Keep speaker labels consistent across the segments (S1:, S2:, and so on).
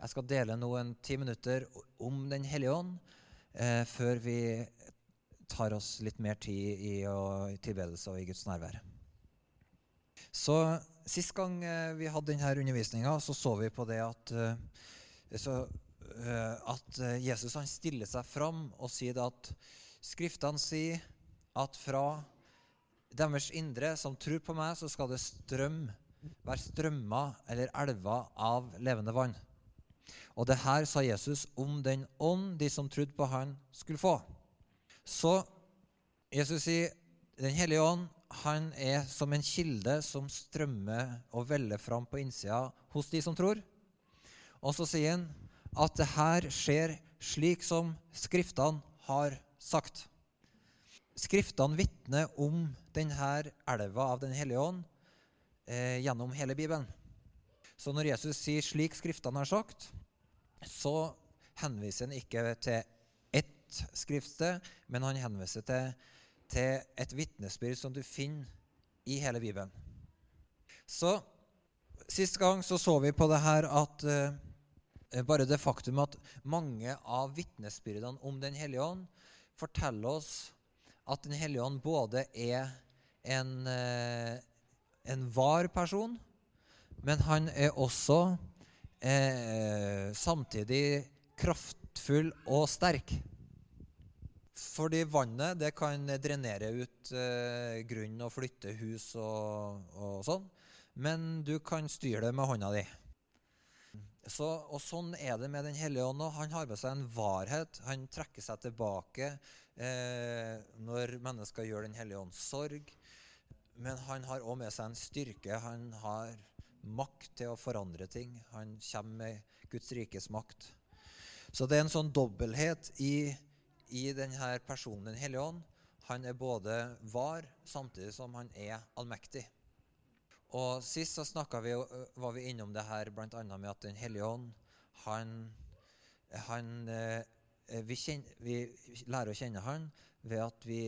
S1: Jeg skal dele noen ti minutter om Den hellige ånd eh, før vi tar oss litt mer tid i, å, i tilbedelse og i Guds nærvær. Så Sist gang eh, vi hadde denne undervisninga, så så vi på det at, eh, så, eh, at Jesus han stiller seg fram og sier at Skriftene sier at fra deres indre som tror på meg, så skal det strøm, være strømmer eller elver av levende vann. Og det her sa Jesus om den ånd de som trodde på han, skulle få. Så Jesus sier Den hellige ånd han er som en kilde som strømmer og veller fram på innsida hos de som tror. Og så sier han at det her skjer slik som Skriftene har sagt. Skriftene vitner om denne elva av Den hellige ånd eh, gjennom hele Bibelen. Så når Jesus sier 'slik Skriftene har sagt', så henviser han ikke til ett skriftsted, men han henviser til, til et vitnesbyrd som du finner i hele Bibelen. Så Sist gang så, så vi på det her at uh, bare det faktum at mange av vitnesbyrdene om Den hellige ånd forteller oss at Den hellige ånd både er en, uh, en var person, men han er også eh, samtidig kraftfull og sterk. Fordi vannet det kan drenere ut eh, grunn og flytte hus og, og, sånn. Men du kan styre det med hånda di. Så, og Sånn er det med Den hellige ånd. Han har med seg en varhet. Han trekker seg tilbake eh, når mennesker gjør Den hellige ånds sorg. Men han har òg med seg en styrke. Han har makt til å forandre ting. Han kommer med Guds rikes makt. Så det er en sånn dobbelthet i, i denne personen, Den hellige ånd. Han er både var, samtidig som han er allmektig. Og Sist så vi, var vi innom det her bl.a. med at Den hellige ånd han, han vi, kjenner, vi, lærer å kjenne han ved at vi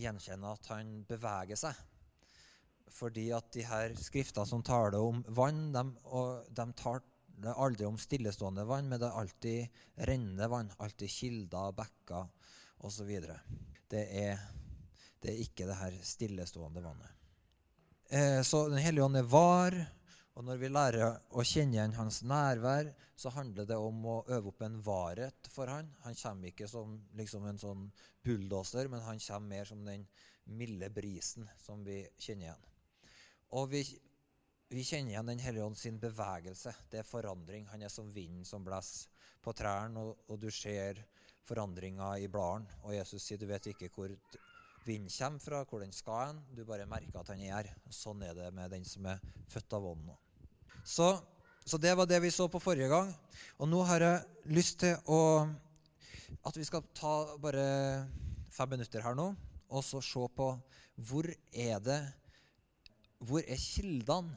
S1: gjenkjenner at han beveger seg. Fordi at de her skriftene som taler om vann, de, de taler aldri om stillestående vann, men det er alltid rennende vann. Alltid kilder, bekker osv. Det, er, det er ikke det her stillestående vannet. Eh, så Den hellige ånd er var. Og når vi lærer å kjenne igjen hans nærvær, så handler det om å øve opp en varhet for han. Han kommer ikke som liksom en sånn bulldoser, men han kommer mer som den milde brisen som vi kjenner igjen. Og vi, vi kjenner igjen Den hellige ånd sin bevegelse. Det er forandring. Han er som vinden som blåser på trærne, og, og, du ser forandringer i bladene. Og Jesus sier du vet ikke hvor vinden kommer fra, hvor den skal hen. Du bare merker at han er her. Sånn er det med den som er født av ånden. Så, så, det var det vi så på forrige gang. Og nå har jeg lyst til å at vi skal ta bare fem minutter her nå, og så se på hvor er det Hvor er kildene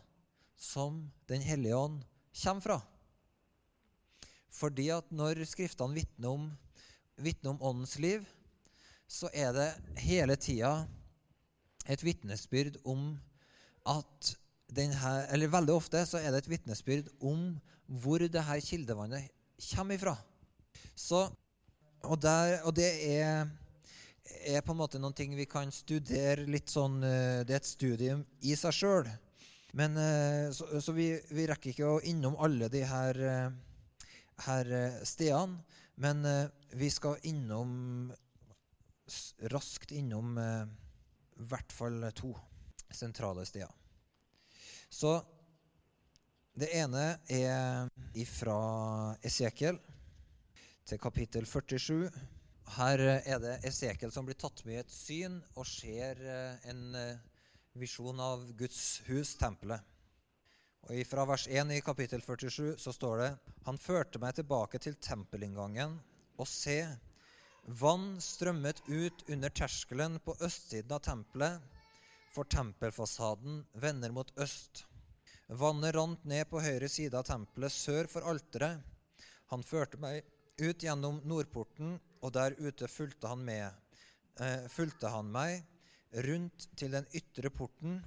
S1: som Den hellige ånd kommer fra? Fordi at når Skriftene vitner om, vitner om åndens liv, så er det hele tida et vitnesbyrd om at denne, Eller veldig ofte så er det et vitnesbyrd om hvor det her kildevannet kommer ifra. Så, og, der, og det er, er, på en måte noen ting vi kan studere litt sånn eh, Det er et studium i seg sjøl. Men, eh, så, så vi, vi, rekker ikke å innom alle de her, eh, her stedene. Men vi skal innom raskt innom i hvert fall to sentrale steder. Så det ene er fra Esekiel til kapittel 47. Her er det Esekiel som blir tatt med i et syn og ser eh, en eh, visjon av Guds hus, tempelet. Og Fra vers 1 i kapittel 47 så står det Han førte meg tilbake til tempelinngangen, og se, Vann strømmet ut under terskelen på østsiden av tempelet, for tempelfasaden vender mot øst. Vannet rant ned på høyre side av tempelet sør for alteret. Han førte meg ut gjennom nordporten, og der ute fulgte han, med, eh, fulgte han meg rundt til den ytre porten,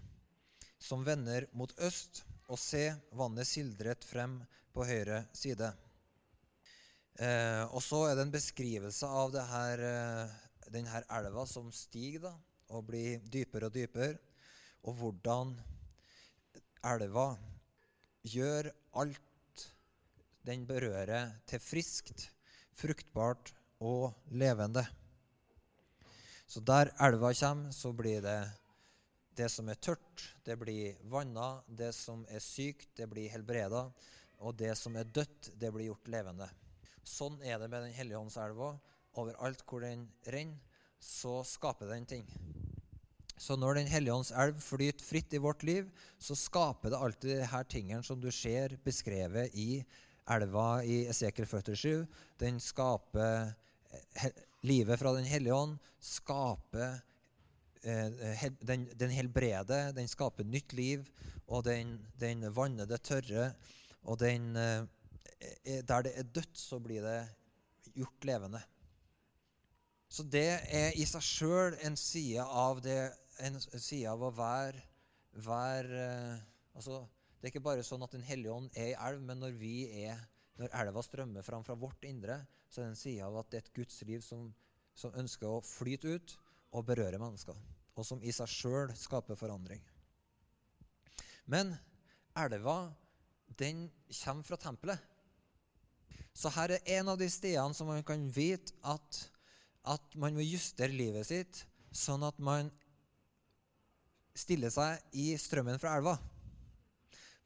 S1: som vender mot øst, og se, vannet sildret frem på høyre side. Eh, og så er det en beskrivelse av her, eh, denne elva som stiger da, og blir dypere og dypere, og hvordan elva gjør alt den berører, til friskt, fruktbart og levende. Så der elva kommer, så blir det det som er tørt, det blir vanna. Det som er sykt, det blir helbreda. Og det som er dødt, det blir gjort levende. Sånn er det med Den hellige ånds elva. Overalt hvor den renner, så skaper den ting. Så når Den hellige ånds elv flyter fritt i vårt liv, så skaper det alltid de her tingene som du ser beskrevet i elva i Esekiel 47. Den skaper livet fra Den hellige ånd, skaper eh, den, den helbreder, den skaper nytt liv, og den, den vanner det tørre. Og den, eh, der det er dødt, så blir det gjort levende. Så det er i seg sjøl en side av det en side av å være, være eh, altså, Det er ikke bare sånn at Den hellige ånd er i elv, men når, vi er, når elva strømmer fram fra vårt indre, så er det en side av at det er et Guds liv som, som ønsker å flyte ut og berøre mennesker, og som i seg sjøl skaper forandring. Men elva, den kommer fra tempelet. Så her er en av de stedene som man kan vite at, at man må justere livet sitt sånn at man stiller seg i strømmen fra elva.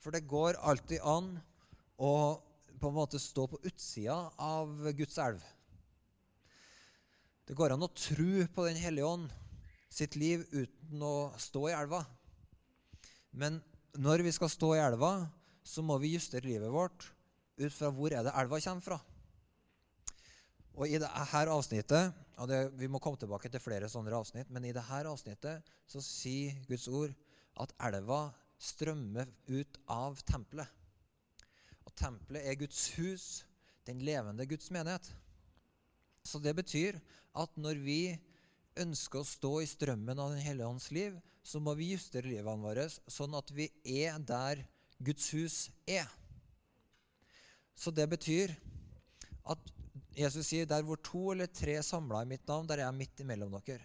S1: For det går alltid an å på en måte stå på utsida av Guds elv. Det går an å tro på Den hellige ånd sitt liv uten å stå i elva. Men når vi skal stå i elva, så må vi justere livet vårt ut fra hvor er det elva kommer fra. Og i dette avsnittet og det, Vi må komme tilbake til flere sånne avsnitt, men i dette avsnittet så sier Guds ord at elva strømmer ut av tempelet. Og tempelet er Guds hus, den levende Guds menighet. Så det betyr at når vi ønsker å stå i strømmen av Den hellige ånds liv, så må vi justere livene våre sånn at vi er der Guds hus er. Så det betyr at Jesus sier der hvor to eller tre samla i mitt navn, der er jeg midt imellom dere.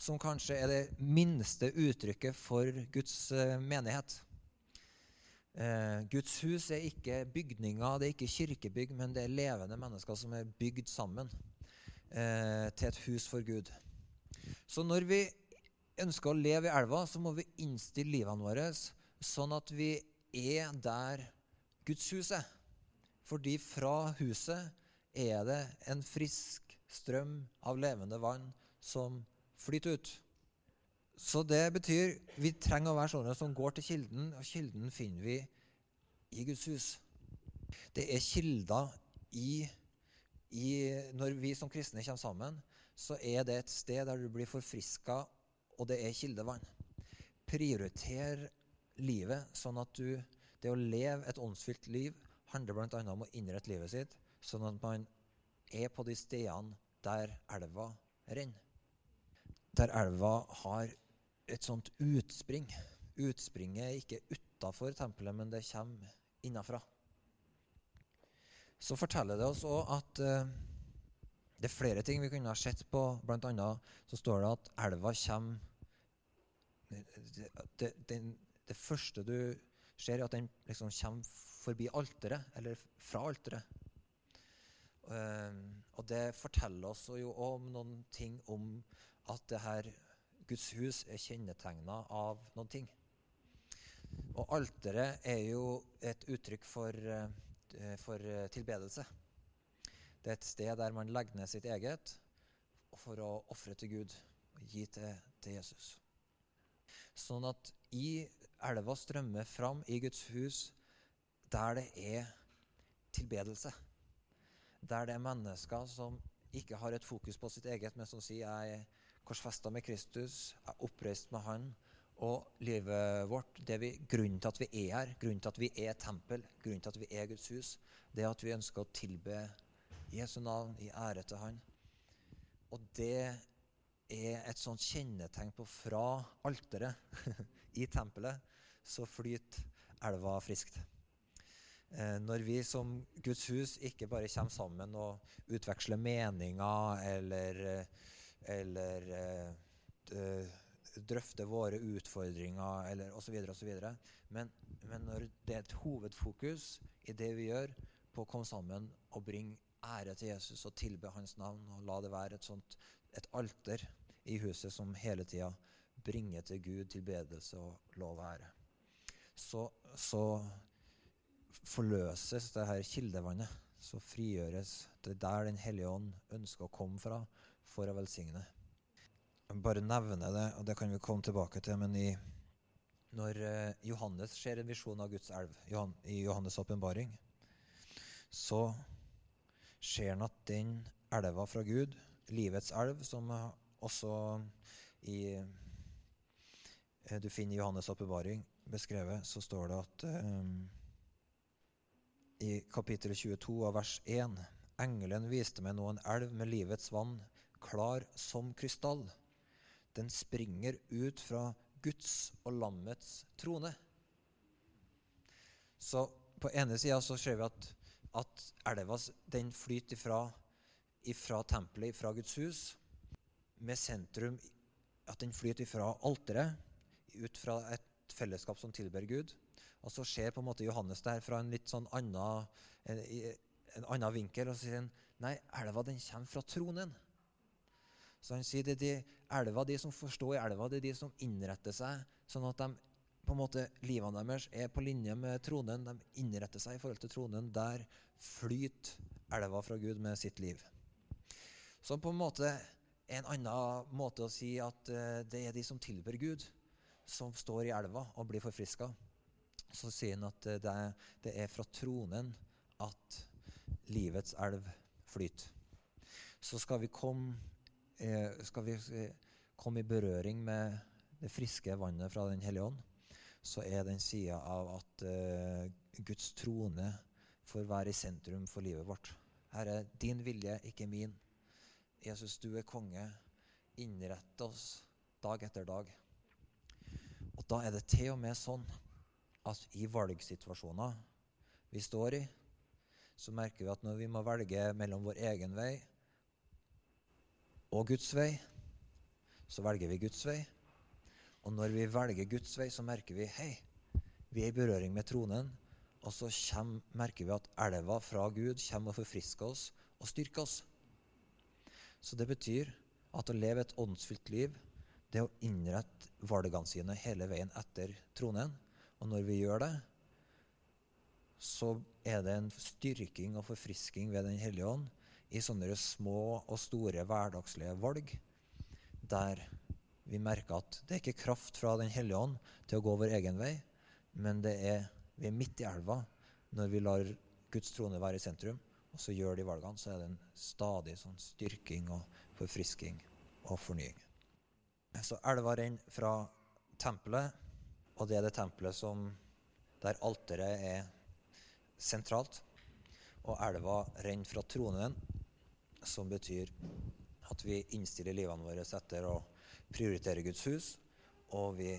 S1: Som kanskje er det minste uttrykket for Guds uh, menighet. Uh, Guds hus er ikke bygninger, det er ikke kirkebygg, men det er levende mennesker som er bygd sammen eh, til et hus for Gud. Så når vi ønsker å leve i elva, så må vi innstille livene våre sånn at vi er der Guds hus er. Fordi fra huset er det en frisk strøm av levende vann som flyter ut. Så det betyr vi trenger å være sånne som går til kilden, og kilden finner vi i Guds hus. Det er kilder i, i Når vi som kristne kommer sammen, så er det et sted der du blir forfriska, og det er kildevann. Prioriter livet sånn at du Det å leve et åndsfylt liv handler bl.a. om å innrette livet sitt sånn at man er på de stedene der elva renner. Der elva har et sånt utspring. Utspringet er ikke utafor tempelet, men det kommer innafra. Så forteller det oss òg at uh, det er flere ting vi kunne ha sett på. Blant annet så står det at elva kommer det, det, det, det første du ser, er at den liksom kommer forbi alteret, eller fra alteret. Ehm, og det forteller oss jo om noen ting om at det her Guds hus er kjennetegna av noen ting. Og alteret er jo et uttrykk for, eh, for, tilbedelse. Det er et sted der man legger ned sitt eget for å ofre til Gud og gi til, til Jesus. Sånn at i elva strømmer fram i Guds hus der det er tilbedelse. Der det er mennesker som ikke har et fokus på sitt eget, men som sier jeg er korsfesta med Kristus, er oppreist med Han. Og livet vårt, vi, grunnen til at vi er her, grunnen til at vi er tempel, grunnen til at vi er Guds hus, det er at vi ønsker å tilbe Jesu navn i ære til Han. Og det er et sånt kjennetegn på fra alteret i tempelet, så flyter elva friskt. Eh, når vi som Guds hus ikke bare kommer sammen og utveksler meninger eller, eh, eller drøfte våre utfordringer eller osv., osv. Men, men når det er et hovedfokus i det vi gjør, på å komme sammen og bringe ære til Jesus og tilbe hans navn, og la det være et sånt et alter i huset som hele tida bringer til Gud tilbedelse og lov og ære, så, så forløses det her kildevannet. Så frigjøres det der Den hellige ånd ønsker å komme fra for å velsigne. Bare nevne det, og det kan vi komme tilbake til, men i, når eh, Johannes ser en visjon av Guds elv i Johannes' åpenbaring, så ser han at den elva fra Gud, livets elv, som også i, eh, du finner i Johannes' åpenbaring beskrevet, så står det at um, i kapittel 22 av vers 1. Engelen viste meg nå en elv med livets vann, klar som krystall. Den springer ut fra Guds og lammets trone. Så på ene sida så ser vi at, at elva den flyter ifra, ifra tempelet, ifra Guds hus, med sentrum At den flyter ifra alteret, ut fra et fellesskap som tilber Gud. Og så ser på en måte Johannes det her fra en litt sånn annen, en, en annen vinkel. Og sier han nei, elva den kommer fra tronen. Så han sier det er de, elva, de som forstår i elva, det er de som innretter seg sånn at de, på en måte, livene deres er på linje med tronen. De innretter seg i forhold til tronen. Der flyter elva fra Gud med sitt liv. Så på en måte en annen måte å si at uh, det er de som tilber Gud, som står i elva og blir forfriska så sier han at det er, det er fra tronen at livets elv flyter. Så skal vi komme, eh, skal vi eh, komme i berøring med det friske vannet fra Den hellige ånd, så er den sida av at eh, Guds trone får være i sentrum for livet vårt. Herre, din vilje, ikke min. Jesus, du er konge. Innrett oss dag etter dag. Og da er det til og med sånn at i valgsituasjoner vi står i, så merker vi at når vi må velge mellom vår egen vei og Guds vei, så velger vi Guds vei. Og når vi velger Guds vei, så merker vi hei, vi er i berøring med tronen. Og så kjem, merker vi at elva fra Gud kommer og forfrisker oss og styrker oss. Så det betyr at å leve et åndsfylt liv, det er å innrette valgene sine hele veien etter tronen. Og når vi gjør det, så er det en styrking og forfrisking ved Den hellige ånd i sånne små og store hverdagslige valg, der vi merker at det er ikke kraft fra Den hellige ånd til å gå vår egen vei, men er, vi er midt i elva når vi lar Guds trone være i sentrum, og så gjør de valgene, så er det en stadig sånn styrking og forfrisking og fornying. Så elva renner fra tempelet og det er det tempelet som, der alteret er sentralt. Og elva renner fra tronen, som betyr at vi innstiller livene våre etter å prioritere Guds hus, og vi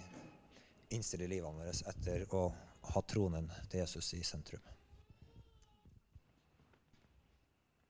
S1: innstiller livene våre etter å ha tronen til Jesus i sentrum.